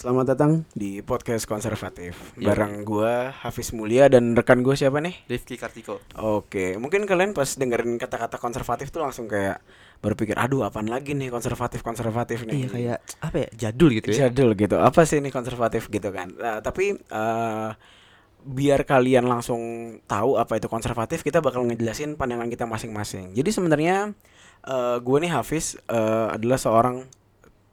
Selamat datang di podcast konservatif Iya. bareng gua Hafiz Mulia dan rekan gue siapa nih? Rifki Kartiko. Oke, mungkin kalian pas dengerin kata-kata konservatif tuh langsung kayak berpikir, aduh apaan lagi nih konservatif konservatif nih? Iya kayak apa ya jadul gitu ya. jadul gitu. Apa sih ini konservatif gitu kan? Nah, tapi eh, biar kalian langsung tahu apa itu konservatif, kita bakal ngejelasin pandangan kita masing-masing. Jadi sebenarnya eh, gue nih Hafiz eh, adalah seorang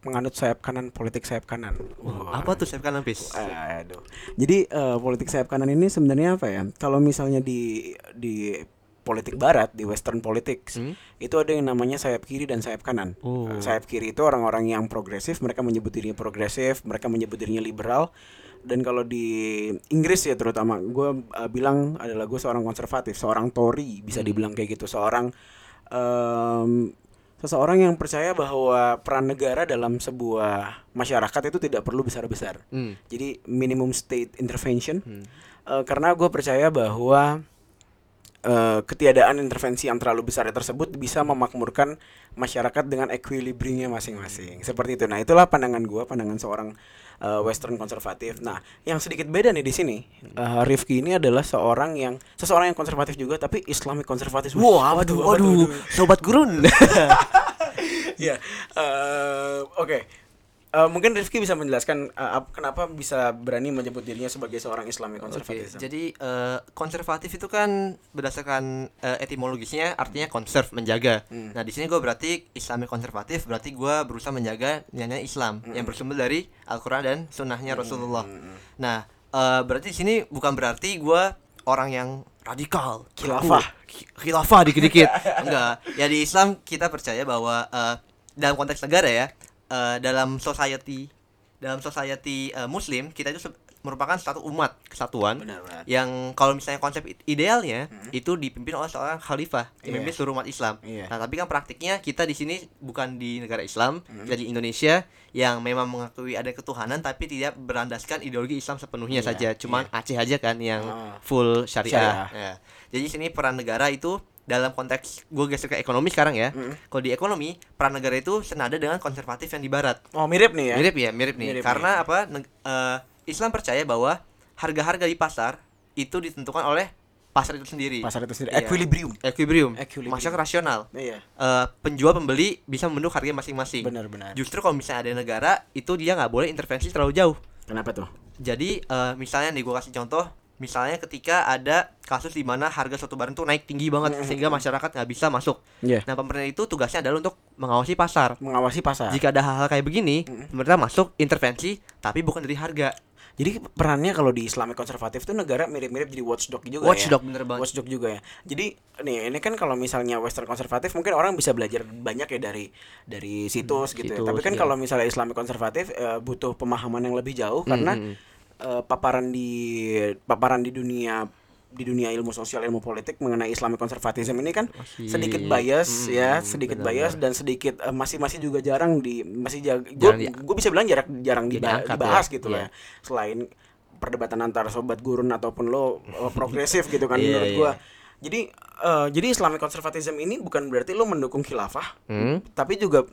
penganut sayap kanan politik sayap kanan. Wah. Apa tuh sayap kanan? Aduh. Jadi eh, politik sayap kanan ini sebenarnya apa ya? Kalau misalnya di di politik barat, di western politics, Hmm? itu ada yang namanya sayap kiri dan sayap kanan. Oh. Eh, sayap kiri itu orang-orang yang progresif, mereka menyebut dirinya progresif, mereka menyebut dirinya liberal. Dan kalau di Inggris ya terutama, gue bilang adalah gue seorang konservatif, seorang Tory bisa Hmm. dibilang kayak gitu, seorang em, seseorang yang percaya bahwa peran negara dalam sebuah masyarakat itu tidak perlu besar-besar. Hmm. Jadi minimum state intervention. Hmm. Eh, karena gue percaya bahwa eh, ketiadaan intervensi yang terlalu besar tersebut bisa memakmurkan masyarakat dengan equilibriumnya masing-masing. Seperti itu. Nah, itulah pandangan gue, pandangan seorang eh, Western konservatif. Nah, yang sedikit beda nih di sini, eh, Rifki ini adalah seorang yang seseorang yang konservatif juga, tapi Islamic konservatif. Wah, waduh, waduh, sobat gurun. Ya, eh, oke. Eh, mungkin Rifki bisa menjelaskan ap- kenapa bisa berani menyebut dirinya sebagai seorang Islamic Oke, konservatif. jadi eh, konservatif itu kan berdasarkan eh, etimologisnya artinya conserve menjaga. Hmm. Nah di sini gue berarti Islami konservatif berarti gue berusaha menjaga nilai Islam yang bersumber dari Al-Quran dan Sunnahnya Rasulullah. Nah eh, berarti di sini bukan berarti gue orang yang radikal, Khilafah. khilafah dikit-dikit. Enggak. Ya di Islam kita percaya bahwa eh, dalam konteks negara ya, eh, dalam society, dalam society eh, Muslim kita itu merupakan satu umat kesatuan Benar-benar. yang kalau misalnya konsep idealnya itu dipimpin oleh seorang khalifah memimpin seluruh umat Islam. Iya. Nah, tapi kan praktiknya kita di sini bukan di negara Islam, kita di Indonesia yang memang mengakui ada ketuhanan tapi tidak berandaskan ideologi Islam sepenuhnya Iya, saja. Cuman Aceh aja kan yang Ah. full syariah. Syariah. Ya. Jadi di sini peran negara itu dalam konteks gue geser ke ekonomi sekarang ya. Kalau di ekonomi peran negara itu senada dengan konservatif yang di barat. Oh, mirip nih ya. Mirip ya, mirip nih. Mirip Karena apa? neg- eh, Islam percaya bahwa harga-harga di pasar itu ditentukan oleh pasar itu sendiri. Pasar itu sendiri Iya. equilibrium. Equilibrium. Equilibrium. Masyarakat rasional. Iya. Eh, penjual pembeli bisa membentuk harga masing-masing. Benar-benar. Justru kalau misalnya ada negara itu dia nggak boleh intervensi terlalu jauh. Kenapa tuh? Jadi eh, misalnya nih gue kasih contoh, misalnya ketika ada kasus di mana harga suatu barang tuh naik tinggi banget sehingga masyarakat nggak bisa masuk. Iya. Nah pemerintah itu tugasnya adalah untuk mengawasi pasar. Mengawasi pasar. Jika ada hal-hal kayak begini, pemerintah masuk intervensi tapi bukan dari harga. Jadi perannya kalau di Islamic konservatif tuh negara mirip-mirip jadi watchdog juga Watchdog, ya. bener banget. Watchdog juga ya. Jadi nih ini kan kalau misalnya Western konservatif mungkin orang bisa belajar banyak ya dari dari situs gitu. ya. situs, Tapi kan iya. kalau misalnya Islamic konservatif eh, butuh pemahaman yang lebih jauh karena hmm. Eh, paparan di paparan di dunia di dunia ilmu sosial ilmu politik mengenai Islamic konservatisme ini kan Masih- sedikit bias Hmm, ya sedikit benar, bias dan sedikit eh, masih masih juga jarang di masih gue gue bisa bilang jarang jarang diba- Diangkat dibahas ya, gitu lah ya. selain perdebatan antara sobat gurun ataupun lo eh, progresif gitu kan Iya, menurut iya. gua jadi eh, jadi Islamic konservatisme ini bukan berarti lo mendukung khilafah Hmm. tapi juga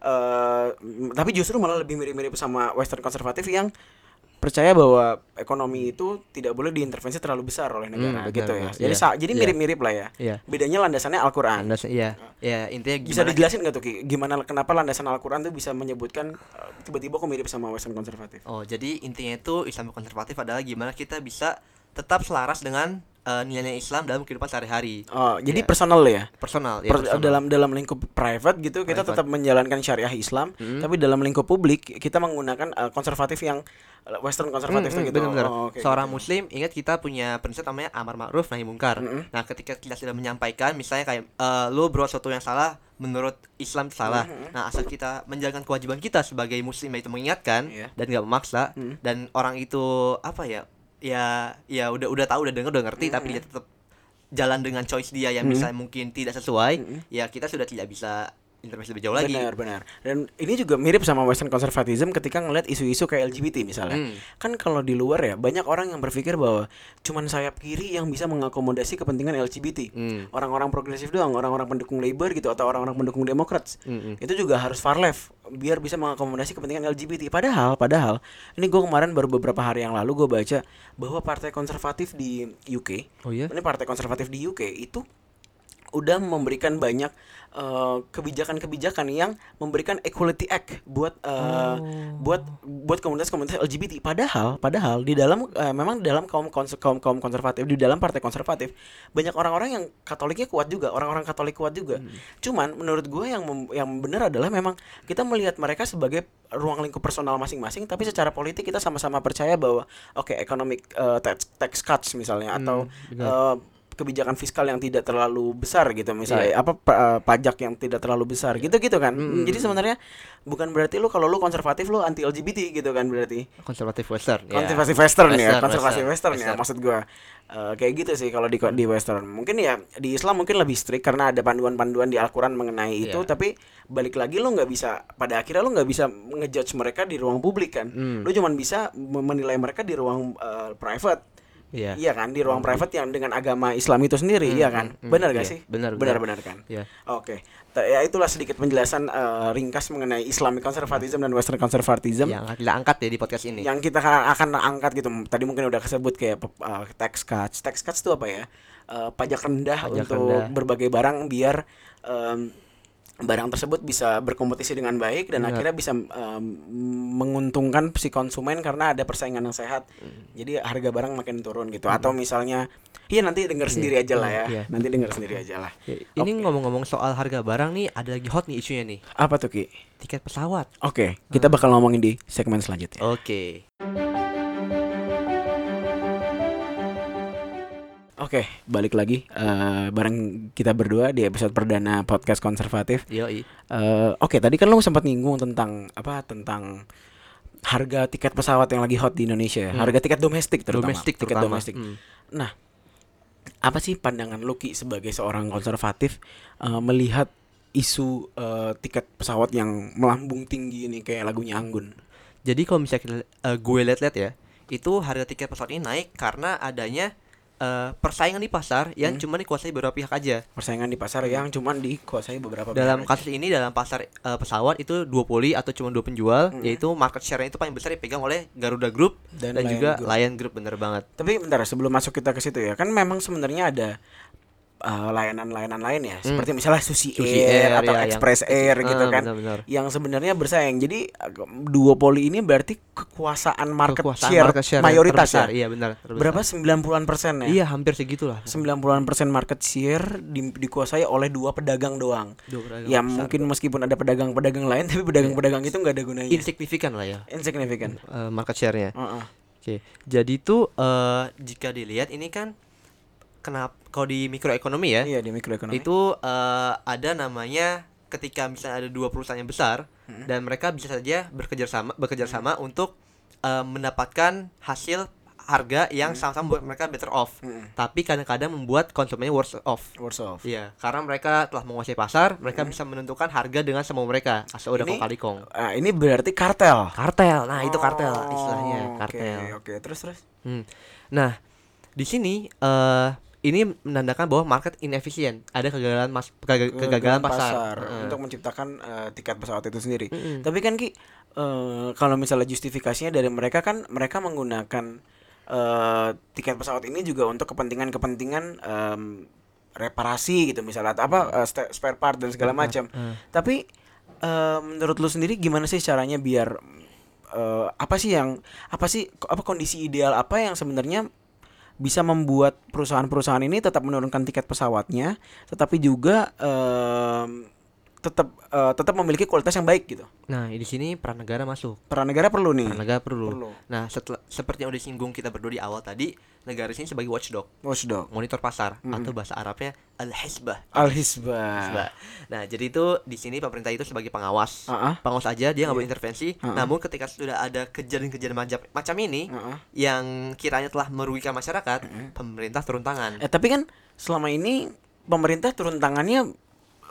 eh, tapi justru malah lebih mirip-mirip sama Western konservatif yang percaya bahwa ekonomi itu tidak boleh diintervensi terlalu besar oleh negara Hmm, benar, gitu ya. Jadi sa- jadi Iya. mirip-mirip lah ya. Iya. Bedanya landasannya Al-Qur'an. Anda iya. Ya, intinya Bisa gimana dijelasin nggak tuh Ki? Gimana kenapa landasan Al-Qur'an tuh bisa menyebutkan eh, tiba-tiba kok mirip sama Western konservatif? Oh, jadi intinya itu Islam konservatif adalah gimana kita bisa tetap selaras dengan eh, nilai-nilai Islam dalam kehidupan sehari-hari. Oh, jadi Iya. personal ya. Personal, ya, Per- personal. dalam dalam lingkup private gitu kita Private. tetap menjalankan syariah Islam, Hmm. tapi dalam lingkup publik kita menggunakan eh, konservatif yang eh, Western konservatif Hmm, hmm, gitu. benar-benar. Oh, oke, Seorang gitu. muslim ingat kita punya prinsip namanya amar ma'ruf nahi mungkar. Mm-mm. Nah, ketika kita sudah menyampaikan misalnya kayak eh, lu berbuat sesuatu yang salah menurut Islam itu salah. Nah, asal kita menjalankan kewajiban kita sebagai muslim yaitu mengingatkan Iya. dan nggak memaksa Mm. dan orang itu apa ya? Ya ya udah udah tahu udah dengar udah ngerti tapi dia tetap jalan dengan choice dia yang Mm. misalnya mungkin tidak sesuai, Mm. ya kita sudah tidak bisa intervensi lebih jauh lagi. Benar, benar. Dan ini juga mirip sama Western conservatism ketika ngelihat isu-isu kayak LGBT misalnya. Hmm. Kan kalau di luar ya banyak orang yang berpikir bahwa cuman sayap kiri yang bisa mengakomodasi kepentingan LGBT. Hmm. Orang-orang progresif doang, orang-orang pendukung Labor gitu atau orang-orang pendukung Democrats. Hmm, Itu juga harus far left biar bisa mengakomodasi kepentingan LGBT. Padahal, padahal ini gue kemarin baru beberapa hari yang lalu gue baca bahwa partai konservatif di UK, Oh iya? ini partai konservatif di UK itu udah memberikan banyak eh, kebijakan-kebijakan yang memberikan equality act buat eh, buat buat komunitas-komunitas LGBT. Padahal padahal di dalam eh, memang di dalam kaum konser- kaum kaum konservatif di dalam partai konservatif banyak orang-orang yang Katoliknya kuat juga, orang-orang Katolik kuat juga. Cuman menurut gue yang mem- yang benar adalah memang kita melihat mereka sebagai ruang lingkup personal masing-masing, tapi secara politik kita sama-sama percaya bahwa oke economic eh, tax, tax cuts misalnya atau eh, kebijakan fiskal yang tidak terlalu besar gitu misalnya apa pa- eh, pajak yang tidak terlalu besar gitu-gitu kan. Jadi sebenarnya bukan berarti lu kalau lu konservatif lu anti LGBT gitu kan berarti. Konservatif Western. ya. Konservasi western, ya, Western, konservasi western, western, ya western. maksud gua. Eh, kayak gitu sih kalau di di western. Mungkin ya di Islam mungkin lebih strict karena ada panduan-panduan di Al-Qur'an mengenai itu, Iya. tapi balik lagi lu nggak bisa pada akhirnya lu nggak bisa ngejudge mereka di ruang publik kan. Hmm. Lu cuman bisa menilai mereka di ruang eh, private. Iya. Iya kan, di ruang private yang dengan agama Islam itu sendiri, iya kan? hmm, Benar gak iya, sih? benar, benar. benar kan? Iya. Oke. Ta- Ya itulah sedikit penjelasan eh, ringkas mengenai Islamic conservatism dan Western conservatism Yang kita angkat ya di podcast ini. yang kita ka- akan angkat gitu. Tadi mungkin udah kesebut kayak uh, tax cuts. Tax cuts itu apa ya? Uh, pajak rendah Pajak untuk rendah. berbagai barang biar um, barang tersebut bisa berkompetisi dengan baik dan Benar. akhirnya bisa um, menguntungkan si konsumen karena ada persaingan yang sehat. Hmm. Jadi harga barang makin turun gitu. Atau misalnya Iya nanti dengar sendiri aja lah ya. Iya. Nanti dengar sendiri aja lah. Ya, Ini ngomong-ngomong soal harga barang nih, ada lagi hot nih isunya nih. Apa tuh Ki? Tiket pesawat. Oke, kita bakal ngomongin di segmen selanjutnya. Oke. Oke, balik lagi eh, bareng kita berdua di episode perdana podcast konservatif. Yoi. Eh, Oke, tadi kan lo sempat nyinggung tentang apa? Tentang harga tiket pesawat yang lagi hot di Indonesia. ya. Harga tiket domestik terutama. Domestik tiket terutama. domestik. Hmm. Nah, apa sih pandangan lo Ki sebagai seorang konservatif eh, melihat isu eh, tiket pesawat yang melambung tinggi ini kayak lagunya Anggun? Jadi kalau misalnya eh, gue lihat-lihat ya, itu harga tiket pesawat ini naik karena adanya eh, persaingan di pasar yang cuma dikuasai beberapa pihak aja. Persaingan di pasar yang cuman dikuasai beberapa Dalam aja. kasus ini dalam pasar eh, pesawat itu duopoli atau cuma dua penjual, yaitu market share itu paling besar dipegang oleh Garuda Group Dan dan, Lion juga Group. Lion Group bener banget. Tapi bentar sebelum masuk kita ke situ ya, kan memang sebenarnya ada uh, layanan-layanan lain ya, seperti misalnya Susi, Hmm. Susi Air, Air, atau ya, yang- Express Air gitu Ah, kan, benar-benar. yang sebenarnya bersaing. Jadi uh, duopoli ini berarti kekuasaan market Kekuasaan share, market share yang mayoritas terbesar. ya. Iya benar. terbesar. Berapa 90-an persen ya? Iya hampir segitulah. 90-an persen market share di- dikuasai oleh dua pedagang doang. Dua pedagang Ya besar. mungkin meskipun ada pedagang-pedagang lain, tapi pedagang-pedagang itu nggak ada gunanya. insignifikan lah ya Insignificant. eh, market share-nya. Heeh. Oke, jadi tuh eh, jika dilihat ini kan kenapa kalau di mikroekonomi ya, Iya di mikroekonomi. itu eh, ada namanya ketika misalnya ada dua perusahaan yang besar Hmm. dan mereka bisa saja bekerja sama bekerja sama untuk eh, mendapatkan hasil harga yang sama-sama buat mereka better off. Hmm. Tapi kadang-kadang membuat konsumennya worse off. Worse off. Iya, karena mereka telah menguasai pasar, mereka bisa menentukan harga dengan semau mereka asal udah Hmm. Kali kong. Ah, ini berarti kartel. Kartel, nah itu kartel Oh, istilahnya, Oke, kartel. oke. Terus terus. Hmm. Nah, di sini eh ini menandakan bahwa market inefisien, ada kegagalan mas kega- kegagalan pasar. Heeh. untuk menciptakan eh, tiket pesawat itu sendiri. Mm-mm. Tapi kan Ki eh, kalau misalnya justifikasinya dari mereka kan mereka menggunakan eh, tiket pesawat ini juga untuk kepentingan-kepentingan em, reparasi gitu misalnya atau apa sta- spare part dan segala macam. heeh. Tapi eh, menurut lu sendiri gimana sih caranya biar eh, apa sih yang apa sih apa kondisi ideal apa yang sebenarnya bisa membuat perusahaan-perusahaan ini tetap menurunkan tiket pesawatnya, tetapi juga em, tetap eh, tetap memiliki kualitas yang baik gitu. Nah, di sini peran negara masuk. Peran negara perlu nih. Peran negara perlu. Perlu. Nah, setelah seperti yang udah disinggung kita berdua di awal tadi, negara sini sebagai watchdog, Watchdog. monitor pasar atau bahasa Arabnya al-hisbah. Al Hisbah. Hisbah. Nah, jadi itu di sini pemerintah itu sebagai pengawas. Heeh. Pengawas aja dia nggak boleh intervensi. Uh-uh. Namun ketika sudah ada kejadian-kejadian macam macam ini Heeh. yang kiranya telah merugikan masyarakat, pemerintah turun tangan. Eh tapi kan selama ini pemerintah turun tangannya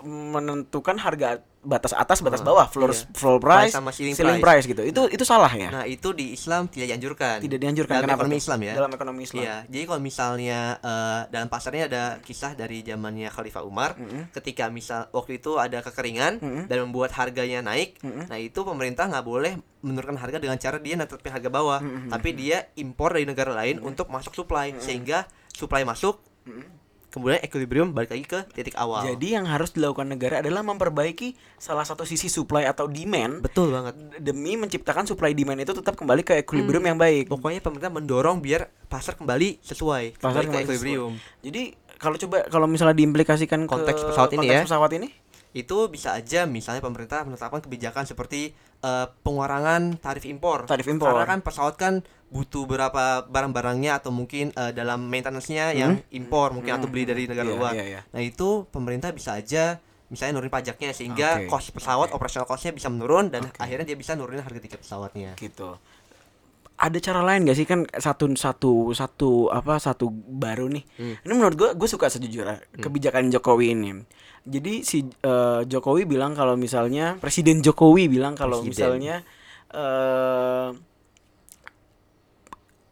menentukan harga batas atas batas Ah, bawah floor iya. floor Price price, sama ceiling ceiling price. price gitu itu itu salah ya Nah, itu di Islam tidak dianjurkan. tidak dianjurkan dalam kenapa ekonomi? Islam ya. dalam ekonomi Islam Iya, jadi kalau misalnya eh, dalam pasarnya ada kisah dari zamannya Khalifah Umar, Mm-mm. ketika misal waktu itu ada kekeringan Mm-mm. dan membuat harganya naik, Mm-mm. nah itu pemerintah nggak boleh menurunkan harga dengan cara dia netepin harga bawah, Mm-mm. tapi dia impor dari negara lain untuk masuk supply, sehingga supply masuk, Mm-mm. Kemudian equilibrium balik lagi ke titik awal. Jadi yang harus dilakukan negara adalah memperbaiki salah satu sisi supply atau demand betul banget. demi menciptakan supply demand itu tetap kembali ke equilibrium yang baik. Pokoknya pemerintah mendorong biar pasar kembali sesuai, Pasar kembali ke kembali equilibrium. Jadi kalau coba kalau misalnya diimplikasikan ke Konteks pesawat ini konteks ya. pesawat ini itu bisa aja misalnya pemerintah menetapkan kebijakan seperti eh, pengurangan tarif impor. Tarif impor. Karena kan pesawat kan butuh berapa barang-barangnya atau mungkin eh, dalam maintenance-nya yang impor mungkin atau beli dari negara Iya, luar. iya, iya. Nah, itu pemerintah bisa aja misalnya nurunin pajaknya sehingga Oke, cost pesawat operasional cost-nya bisa menurun dan akhirnya dia bisa nurunin harga tiket pesawatnya. gitu. Ada cara lain gak sih kan satu satu satu apa satu baru nih. Hmm. Ini menurut gua gue suka sejujurnya kebijakan Jokowi ini. Jadi si eh, Jokowi bilang kalau misalnya Presiden Jokowi bilang kalau misalnya eh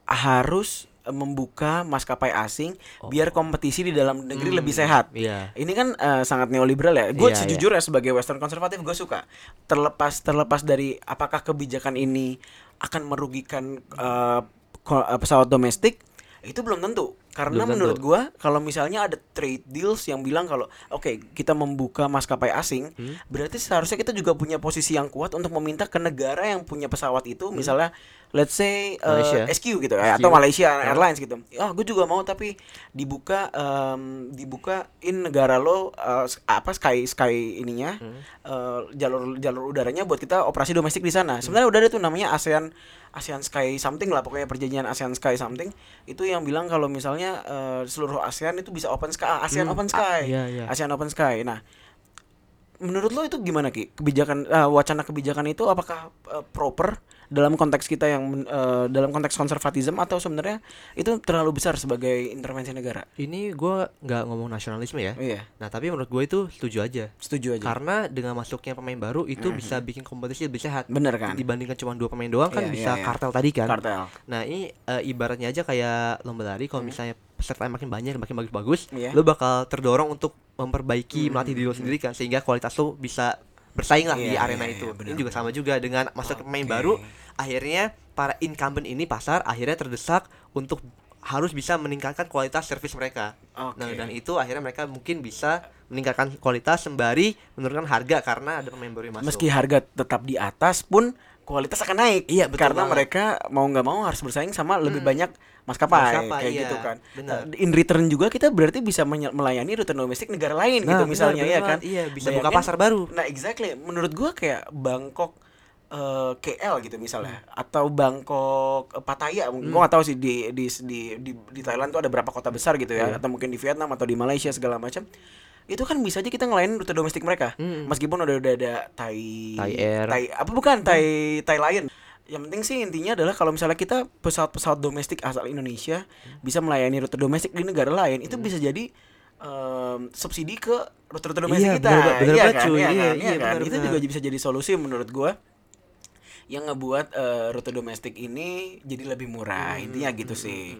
harus membuka maskapai asing biar kompetisi di dalam negeri lebih sehat. Iya. Ini kan eh, sangat neoliberal ya. Gue Iya, sejujurnya sebagai Western konservatif gue suka. Terlepas terlepas dari apakah kebijakan ini akan merugikan eh, pesawat domestik, itu belum tentu. Karena Belum tentu. menurut gua kalau misalnya ada trade deals yang bilang kalau oke kita membuka maskapai asing, Hmm. berarti seharusnya kita juga punya posisi yang kuat untuk meminta ke negara yang punya pesawat itu, Hmm. misalnya let's say eh, Malaysia. SQ gitu ya, SQ. atau Malaysia Ya. Airlines gitu. Ah, gue juga mau tapi dibuka em, dibuka in negara lo eh, s- apa sky sky ininya Hmm. eh, jalur jalur udaranya buat kita operasi domestik di sana. Sebenarnya udah ada tuh namanya ASEAN ASEAN Sky something lah pokoknya perjanjian ASEAN Sky something itu yang bilang kalau misalnya eh, seluruh ASEAN itu bisa open sky ASEAN Hmm, Open ah, Sky iya, iya. ASEAN Open Sky. Nah, menurut lo itu gimana ki kebijakan eh, wacana kebijakan itu apakah eh, proper dalam konteks kita yang eh, dalam konteks konservatisme atau sebenarnya itu terlalu besar sebagai intervensi negara Ini gua nggak ngomong nasionalisme ya. iya Nah, tapi menurut gue itu setuju aja. setuju aja Karena dengan masuknya pemain baru itu bisa bikin kompetisi lebih sehat. bener kan Dibandingkan cuma dua pemain doang kan Iya, bisa iya, iya. kartel tadi kan. kartel Nah, ini eh, ibaratnya aja kayak lomba lari kalau misalnya peserta makin banyak makin bagus-bagus, Iya. lo bakal terdorong untuk memperbaiki melatih diri lo sendiri kan sehingga kualitas lo bisa bersaing lah di Iya, arena iya, itu. benar, ini juga sama juga dengan masuk pemain Oke. baru, akhirnya para incumbent ini pasar akhirnya terdesak untuk harus bisa meningkatkan kualitas servis mereka. Oke. Nah, dan itu akhirnya mereka mungkin bisa meningkatkan kualitas sembari menurunkan harga karena ada pemain baru yang masuk. meski harga tetap di atas pun kualitas akan naik Iya, betul karena banget. mereka mau nggak mau harus bersaing sama lebih banyak maskapai, Maskapai, kayak iya, gitu kan. Benar. Eh, in return juga kita berarti bisa menye- melayani rute domestik negara lain Nah, gitu benar, misalnya benar ya banget. kan? Iya, bisa buka Bayangin- pasar baru. nah exactly. Menurut gua kayak Bangkok eh, KL gitu misalnya atau Bangkok eh, Pattaya mungkin. Gua nggak tahu sih di, di di di di Thailand tuh ada berapa kota besar gitu ya. Atau mungkin di Vietnam atau di Malaysia segala macam. Itu kan bisa aja kita ngelainin rute domestik mereka. Hmm. meskipun udah udah ada Thai Thai Air. Thai apa bukan? Thai Thai Lion yang penting sih intinya adalah kalau misalnya kita pesawat-pesawat domestik asal Indonesia bisa melayani rute domestik di negara lain itu bisa jadi em, subsidi ke rute-rute domestik Iya, kita. bener bener iya kan, cuy. iya Iya, kan, iya, iya kan? bener, itu bener. juga bisa jadi solusi menurut gua yang ngebuat eh, rute domestik ini jadi lebih murah. Hmm, intinya gitu sih.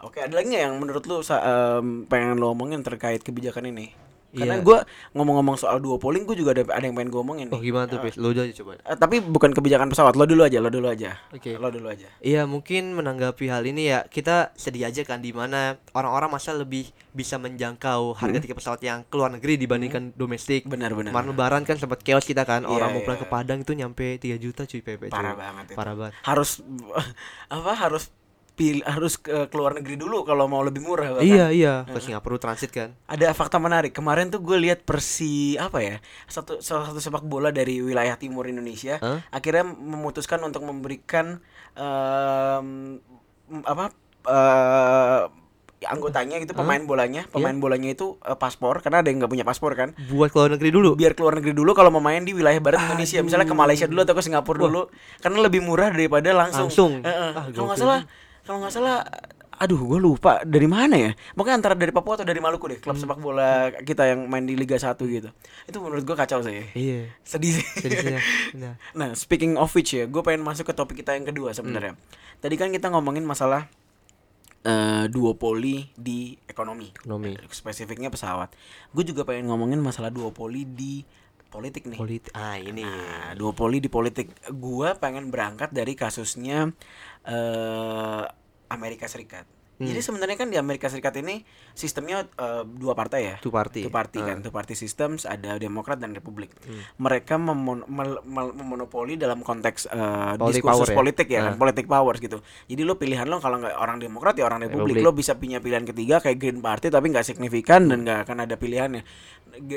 oke ada lagi yang menurut lu em, pengen lo omongin terkait kebijakan ini karena Iya. gua ngomong-ngomong soal duopoly gue juga ada ada yang pengen gue omongin Oh, nih. gimana tuh, Pis? Lo aja coba. Eh, tapi bukan kebijakan pesawat lo dulu aja lo dulu aja Oke. lo dulu aja Iya mungkin menanggapi hal ini ya kita sedih aja kan di mana orang-orang masa lebih bisa menjangkau harga Hmm. tiket pesawat yang keluar negeri dibandingkan domestik. benar benar Kemarin lebaran kan sempat chaos kita kan Iya, orang mau iya, pulang ke iya. Padang itu nyampe 3 juta cuy PP cuy. parah banget itu. Parah banget. harus apa harus pilih harus ke keluar negeri dulu kalau mau lebih murah bahkan. Iya iya ke Singapura transit kan. ada fakta menarik kemarin tuh gue lihat persi apa ya satu salah satu sepak bola dari wilayah timur Indonesia Hah? akhirnya memutuskan untuk memberikan em, apa eh, anggotanya gitu pemain bolanya pemain bolanya itu eh, paspor karena ada yang nggak punya paspor kan Buat keluar negeri dulu. biar keluar negeri dulu kalau mau main di wilayah barat Indonesia misalnya ke Malaysia dulu atau ke Singapura dulu karena lebih murah daripada langsung Langsung. Eh, eh. Ah, kalau nggak salah kalau nggak salah aduh gue lupa dari mana ya pokoknya antara dari Papua atau dari Maluku deh klub sepak bola kita yang main di Liga 1 gitu itu menurut gue kacau sih Iya. sedih sih Sedihnya. Nah. nah speaking of which ya gue pengen masuk ke topik kita yang kedua sebenarnya tadi kan kita ngomongin masalah eh duopoli di ekonomi Ekonomi. Eh, spesifiknya pesawat gue juga pengen ngomongin masalah duopoli di politik nih Politik. Ah, ini. Nah, duopoli di politik. Gua pengen berangkat dari kasusnya eh Amerika Serikat. Jadi sebenarnya kan di Amerika Serikat ini sistemnya eh, dua partai ya. Two party. Two party Ah. kan, two party systems ada Demokrat dan Republik. Mereka memon- mel- mel- memonopoli dalam konteks eh, Politik diskursus power ya? politik ya kan, Ah. politik powers gitu. Jadi lo pilihan lo kalau nggak orang Demokrat ya orang Republik. Republik. Lo bisa punya pilihan ketiga kayak Green Party tapi nggak signifikan dan nggak akan ada pilihannya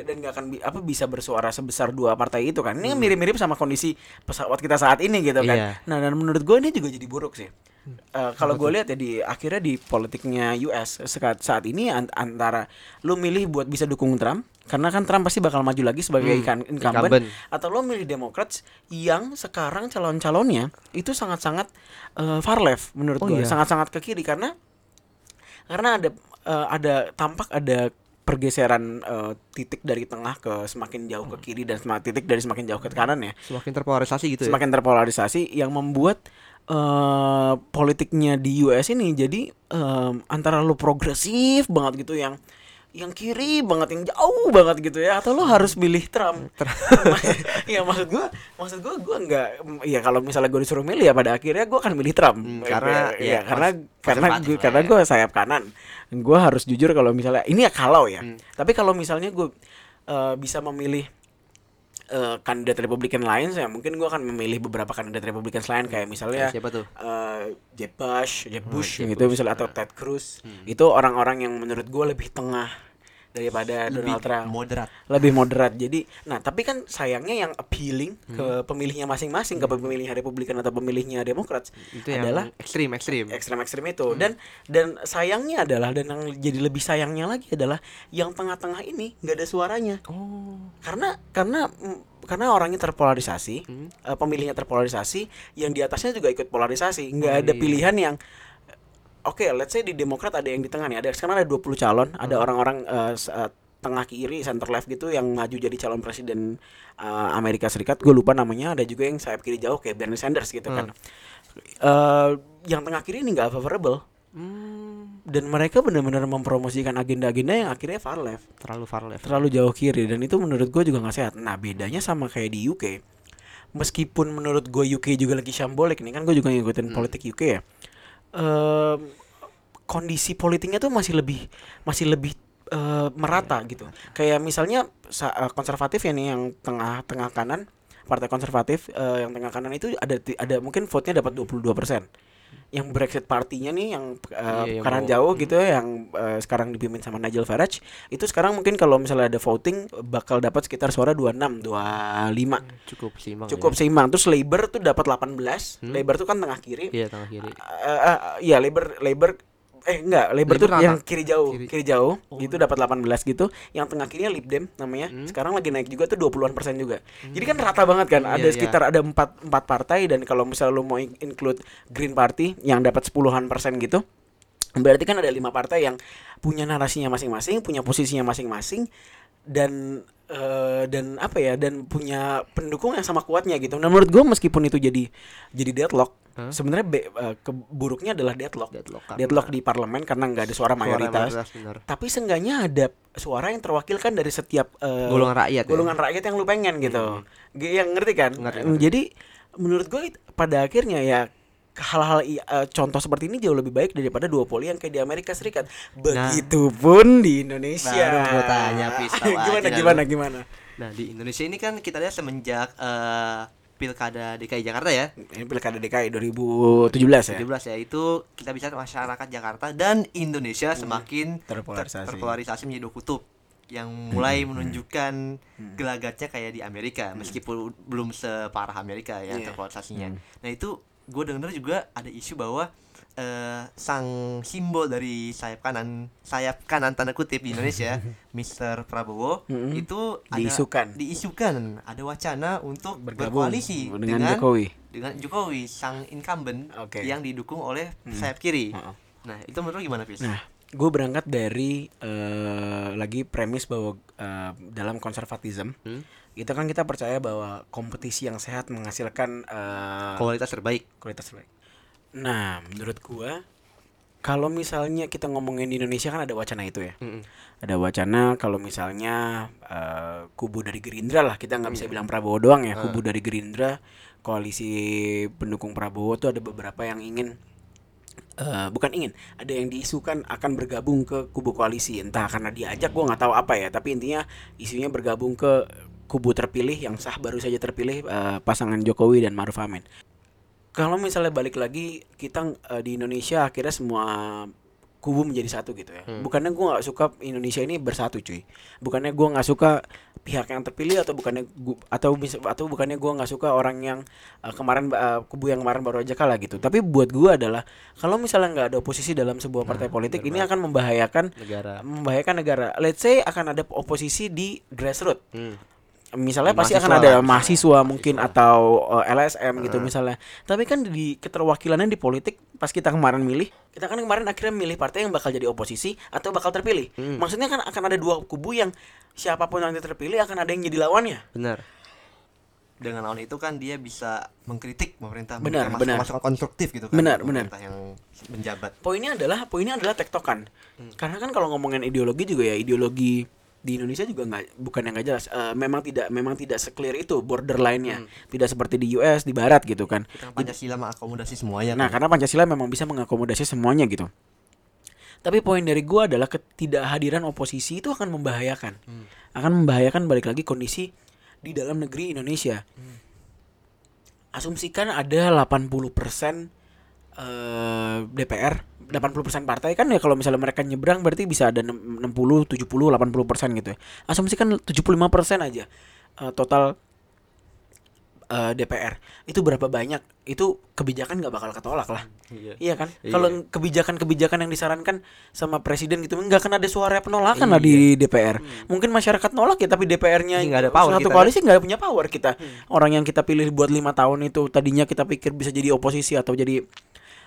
dan nggak akan bi- apa bisa bersuara sebesar dua partai itu kan. Ini kan mirip-mirip sama kondisi pesawat kita saat ini gitu kan. Iya. Nah dan menurut gue ini juga jadi buruk sih. Eh, kalau gue lihat ya di akhirnya di politiknya US saat saat ini an- antara lu milih buat bisa dukung Trump karena kan Trump pasti bakal maju lagi sebagai Hmm, incumbent, incumbent. atau lo milih Democrats yang sekarang calon-calonnya itu sangat-sangat eh, far left menurut Oh, gue iya. sangat-sangat ke kiri karena karena ada eh, ada tampak ada pergeseran eh, titik dari tengah ke semakin jauh ke kiri dan semakin titik dari semakin jauh ke kanan ya Semakin terpolarisasi gitu ya. semakin terpolarisasi yang membuat eh politiknya di US ini jadi em, antara lu progresif banget gitu yang yang kiri banget yang jauh banget gitu ya atau lo harus milih Trump? Ya maksud gua maksud gua gua nggak ya kalau misalnya gue disuruh milih ya pada akhirnya gua akan milih Trump. Hmm, karena ya, ya, karena kons- karena konservatif gue karena ya. gue sayap kanan. Gua harus jujur kalau misalnya ini ya kalau ya. Hmm. tapi kalau misalnya gue eh, bisa memilih eh, kandidat Republikan lain, saya mungkin gua akan memilih beberapa kandidat Republikan lain kayak misalnya Ya, siapa tuh? eh, Jeb Bush, Jeb Bush Jeb gitu Bush, misalnya atau Ted Cruz. Itu orang-orang yang menurut gua lebih tengah daripada Donald Trump. moderat. lebih moderat. Jadi, nah tapi kan sayangnya yang appealing ke pemilihnya masing-masing, ke pemilihnya Republikan atau pemilihnya Demokrat Itu adalah ekstrim ekstrim. ekstrem-ekstrem itu dan dan sayangnya adalah dan yang jadi lebih sayangnya lagi adalah yang tengah-tengah ini nggak ada suaranya Oh. karena karena mm, karena orangnya terpolarisasi Hmm. eh, pemilihnya terpolarisasi yang di atasnya juga ikut polarisasi nggak Oh, ada iya. pilihan yang oke let's say di Demokrat ada yang di tengah nih ada sekarang ada 20 calon. Ada Hmm. orang-orang eh, s- eh, tengah kiri center left gitu yang maju jadi calon presiden eh, Amerika Serikat. Gue lupa namanya. Ada juga yang sayap kiri jauh kayak Bernie Sanders gitu kan. Eh, yang tengah kiri ini nggak favorable. Hmm, dan mereka benar-benar mempromosikan agenda-agenda yang akhirnya far left. Terlalu far left. terlalu jauh kiri. Dan itu menurut gue juga nggak sehat. Nah bedanya sama kayak di UK meskipun menurut gue UK juga lagi syambolik nih kan gue juga ngikutin politik UK ya Kondisi politiknya tuh masih lebih masih lebih eh, merata gitu. Kayak misalnya sa- eh, konservatif ya nih yang tengah-tengah kanan partai konservatif eh, yang tengah kanan itu ada ada mungkin vote-nya dapat 22% yang Brexit partinya nih yang eh, Iya, yang kanan mau- jauh gitu ya yang eh, sekarang dipimpin sama Nigel Farage itu sekarang mungkin kalau misalnya ada voting bakal dapat sekitar suara 26 25 Cukup seimbang. cukup ya. seimbang terus Labour tuh dapat 18 Labour tuh kan tengah kiri Iya, tengah kiri. Eh, eh, iya Labor Labor eh enggak Labor, Labor tuh yang kiri jauh kiri. kiri, jauh gitu dapat 18 gitu. Yang tengah kirinya Lib Dem namanya. Sekarang lagi naik juga tuh 20-an persen juga. Jadi kan rata banget kan ada Iya, iya. sekitar ada empat empat partai dan kalau misalnya lu mau in- include Green Party yang dapat 10-an persen gitu berarti kan ada lima partai yang punya narasinya masing-masing punya posisinya masing-masing dan eh, dan apa ya dan punya pendukung yang sama kuatnya gitu. Nah menurut gue meskipun itu jadi jadi deadlock, Hah? sebenarnya be- eh, keburuknya adalah deadlock. Deadlock karena- Deadlock di parlemen karena nggak ada suara Suara mayoritas. Tapi seenggaknya ada suara yang terwakilkan dari setiap eh, Golongan rakyat ya? golongan rakyat yang lu pengen gitu. G- Yang ngerti kan? Ngerti, Mm, ngerti. Jadi menurut gue pada akhirnya ya hal-hal eh, contoh seperti ini jauh lebih baik daripada duopoli yang kayak di Amerika Serikat. Begitupun di Indonesia. Baru tanya, gimana aja gimana lu. gimana? Nah, di Indonesia ini kan kita lihat semenjak eh, Pilkada DKI Jakarta ya. Ini Pilkada DKI 2017 ya. 17 ya itu kita bisa masyarakat Jakarta dan Indonesia semakin ter- Terpolarisasi. terpolarisasi menjadi dua kutub yang mulai menunjukkan gelagatnya kayak di Amerika meskipun belum separah Amerika ya Iya. terpolarisasinya. Nah itu gue denger juga ada isu bahwa eh, sang simbol dari sayap kanan sayap kanan tanda kutip di Indonesia, Mr. Prabowo Mm-mm. itu ada, Diisukan. diisukan ada wacana untuk Bergabung berkoalisi dengan Jokowi. dengan Jokowi sang incumbent Oke. yang didukung oleh sayap kiri. Heeh. Nah, itu menurut gimana, Pis? Nah, gue berangkat dari eh, lagi premis bahwa eh, dalam konservatism Hmm? Itu kan kita percaya bahwa kompetisi yang sehat menghasilkan eh, Kualitas terbaik. kualitas terbaik. Nah, menurut gua kalau misalnya kita ngomongin di Indonesia kan ada wacana itu ya. Mm-mm. Ada wacana kalau misalnya eh, kubu dari Gerindra lah, kita nggak bisa bilang Prabowo doang ya. Kubu dari Gerindra, koalisi pendukung Prabowo tuh ada beberapa yang ingin eh, bukan ingin, ada yang diisukan akan bergabung ke kubu koalisi. Entah karena diajak gua nggak tahu apa ya, tapi intinya isunya bergabung ke kubu terpilih yang sah baru saja terpilih eh, pasangan Jokowi dan Maruf Amin kalau misalnya balik lagi kita eh, di Indonesia akhirnya semua kubu menjadi satu gitu ya. Bukannya gua nggak suka Indonesia ini bersatu cuy. Bukannya gua nggak suka pihak yang terpilih atau bukannya gu- atau atau bukannya gua nggak suka orang yang eh, kemarin eh, kubu yang kemarin baru aja kalah gitu. Tapi buat gua adalah kalau misalnya nggak ada oposisi dalam sebuah partai politik ini akan membahayakan Negara. membahayakan negara. Let's say akan ada oposisi di grassroots Hmm. Misalnya pasti akan mahasiswa ada lah, mahasiswa mungkin atau uh, LSM gitu misalnya. Tapi kan di keterwakilannya di politik pas kita kemarin milih, kita kan kemarin akhirnya milih partai yang bakal jadi oposisi atau bakal terpilih. Hmm. Maksudnya kan akan ada dua kubu yang siapa pun yang terpilih akan ada yang jadi lawannya. Benar. Dengan lawan itu kan dia bisa mengkritik pemerintah, Benar, benar. masukan konstruktif gitu kan. Benar, benar. pemerintah yang menjabat. Poinnya adalah poinnya adalah tektokan. Hmm. Karena kan kalau ngomongin ideologi juga ya ideologi di Indonesia juga nggak bukan yang nggak jelas. Eh, memang tidak memang tidak seclear itu borderline-nya. Tidak seperti di US di barat gitu kan. Kan Pancasila mengakomodasi semuanya. Nah, kan. karena Pancasila memang bisa mengakomodasi semuanya gitu. Tapi poin dari gua adalah ketidakhadiran oposisi itu akan membahayakan. Akan membahayakan balik lagi kondisi di dalam negeri Indonesia. Asumsikan ada 80% eh DPR, 80% partai kan ya kalau misalnya mereka nyebrang berarti bisa ada 60, 70, 80% gitu ya. Asumsikan 75% aja eh, total eh, DPR. Itu berapa banyak? Itu kebijakan nggak bakal ketolak lah. Iya. Iya kan? Iya. Kalau kebijakan-kebijakan yang disarankan sama presiden gitu nggak akan ada suara penolakan lah di DPR. Mungkin masyarakat nolak ya tapi DPR-nya Iya, nggak ada power satu koalisi nggak punya power kita. Orang yang kita pilih buat lima tahun itu tadinya kita pikir bisa jadi oposisi atau jadi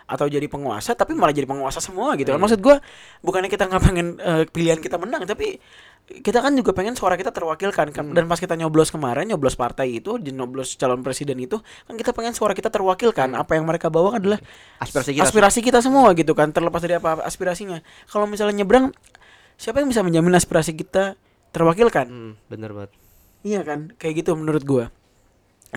atau jadi penguasa tapi malah jadi penguasa semua gitu kan. Maksud gua bukannya kita nggak pengen eh, pilihan kita menang tapi kita kan juga pengen suara kita terwakilkan kan. Dan pas kita nyoblos kemarin nyoblos partai itu nyoblos calon presiden itu kan kita pengen suara kita terwakilkan. Apa yang mereka bawa adalah Aspirasi kita. aspirasi kita semua gitu kan terlepas dari apa aspirasinya. Kalau misalnya nyebrang siapa yang bisa menjamin aspirasi kita terwakilkan? Hmm, bener banget. iya kan? Kayak gitu menurut gua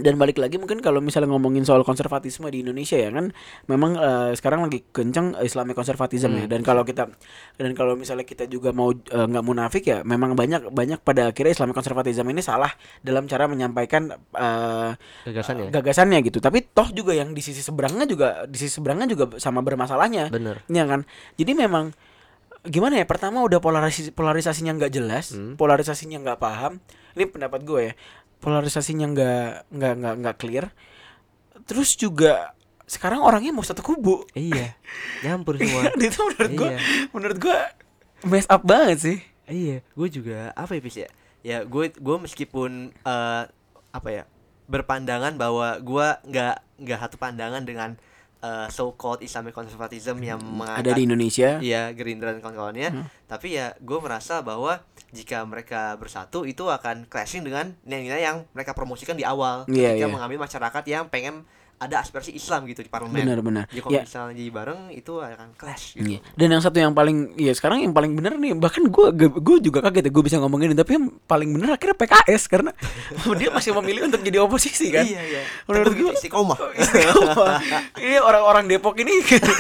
dan balik lagi mungkin kalau misalnya ngomongin soal konservatisme di Indonesia ya kan memang eh, sekarang lagi kenceng Islamic konservatisme ya. Dan kalau kita dan kalau misalnya kita juga mau eh, nggak munafik ya memang banyak banyak pada akhirnya Islamic konservatisme ini salah dalam cara menyampaikan eh, Gagasan ya. gagasannya gitu. Tapi toh juga yang di sisi seberangnya juga di sisi seberangnya juga sama bermasalahnya. Bener. Iya kan? Jadi memang gimana ya pertama udah polarisasi polarisasinya nggak jelas polarisasinya nggak paham. Ini pendapat gue ya polarisasinya nggak nggak nggak nggak clear terus juga sekarang orangnya mau satu kubu Iya. Nyampur semua. itu menurut gue Iya. menurut gue mess up banget sih Iya, gue juga apa ya ya? Ya gue gue meskipun eh, apa ya berpandangan bahwa gue nggak nggak satu pandangan dengan eh, so called Islamic conservatism yang ada di Indonesia Iya Gerindra dan kawan-kawannya. Hmm. Tapi ya gue merasa bahwa jika mereka bersatu itu akan clashing dengan nilai-nilai yang mereka promosikan di awal Iya, ketika iya. mengambil masyarakat yang pengen ada aspirasi Islam gitu di parlemen. benar-benar Jadi kalau ya misalnya jadi bareng itu akan clash gitu. Iya. Dan yang satu yang paling ya sekarang yang paling bener nih bahkan gue gue juga kaget ya gue bisa ngomongin ini tapi yang paling bener akhirnya PKS karena dia masih memilih untuk jadi oposisi kan. Iya iya. Menurut gue istiqomah. Istiqomah. ini orang-orang Depok ini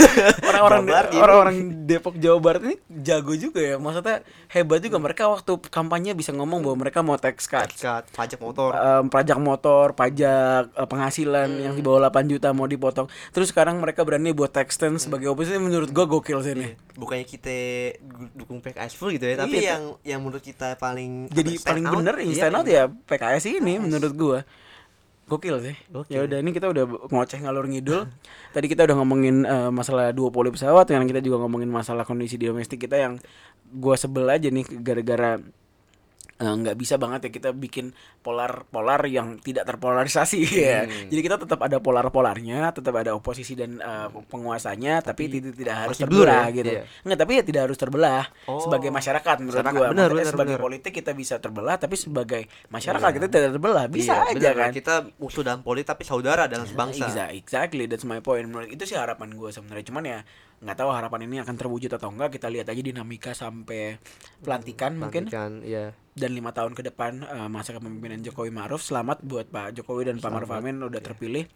orang-orang orang-orang Depok Jawa Barat ini jago juga ya. Maksudnya hebat juga mereka waktu kampanye bisa ngomong bahwa mereka mau tax cut. Cut, pajak motor. Em, pajak motor, pajak eh, penghasilan yang di bawah 8 juta mau dipotong. Terus sekarang mereka berani buat tax stand sebagai oposisi menurut gua gokil sih ini. Bukannya kita dukung PKS full gitu ya, tapi Iya, yang yang menurut kita paling Jadi paling out, bener iya, yang stand out ya PKS ini menurut gua. Gokil sih. Ya udah ini kita udah ngoceh ngalur ngidul. Tadi kita udah ngomongin eh, masalah duopoli pesawat, yang kita juga ngomongin masalah kondisi di domestik kita yang gua sebel aja nih gara-gara eh, nggak bisa banget ya kita bikin polar polar yang tidak terpolarisasi ya. Hmm. Jadi kita tetap ada polar polarnya, tetap ada oposisi dan eh, penguasanya, tapi, tidak tidak harus terbelah ya? gitu. Iya. Enggak, tapi ya tidak harus terbelah Oh. sebagai masyarakat menurut Masyarakat, gua. benar, Maksudnya benar, sebagai benar. politik kita bisa terbelah, tapi sebagai masyarakat Iya. kita tidak terbelah. Bisa Iya, aja benar, kan. Kita musuh dalam politik tapi saudara dalam sebangsa. Exa- Exactly, that's my point. Menurut itu sih harapan gue sebenarnya. Cuman ya nggak tahu harapan ini akan terwujud atau enggak. Kita lihat aja dinamika sampai pelantikan mungkin Pelantikan, iya. dan lima tahun ke depan eh, masa kepemimpinan Jokowi Maruf. Selamat buat Pak Jokowi dan Pak Maruf Selamat, Amin udah terpilih.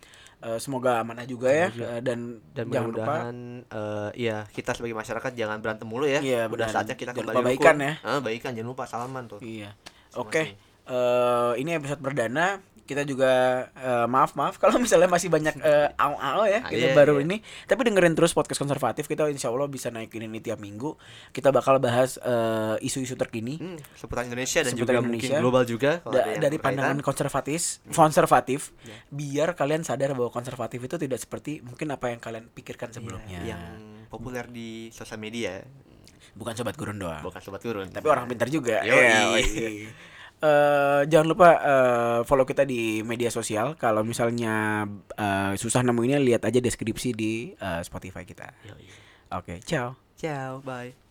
Eh, semoga amanah juga ya Eh, dan, Dan jangan lupa eh, iya kita sebagai masyarakat jannya berantem mulu ya. Iya, Udah saatnya kita Jangan kembali lupa baikan ya. Ah, baikan jangan lupa salaman tuh. Iya. Oke. eh ini episode perdana. Kita juga eh, maaf maaf kalau misalnya masih banyak eh, au-au ya Ah, kita iya, baru iya. ini. Tapi dengerin terus podcast konservatif kita insya Allah bisa naikin ini tiap minggu. Kita bakal bahas eh, isu-isu terkini Hmm, seputar Indonesia dan Seputar juga Indonesia. mungkin global juga da- dari pandangan konservatif, konservatif. Iya. Biar kalian sadar bahwa konservatif itu tidak seperti mungkin apa yang kalian pikirkan Iya, sebelumnya. yang populer di sosial media Bukan sobat gurun doang. bukan sobat turun Tapi orang pintar juga. Yoi. Iya, yoi. Eh, jangan lupa eh, follow kita di media sosial. Kalau misalnya eh, susah nemuinnya, lihat aja deskripsi di eh, Spotify kita. Oke, ciao. ciao bye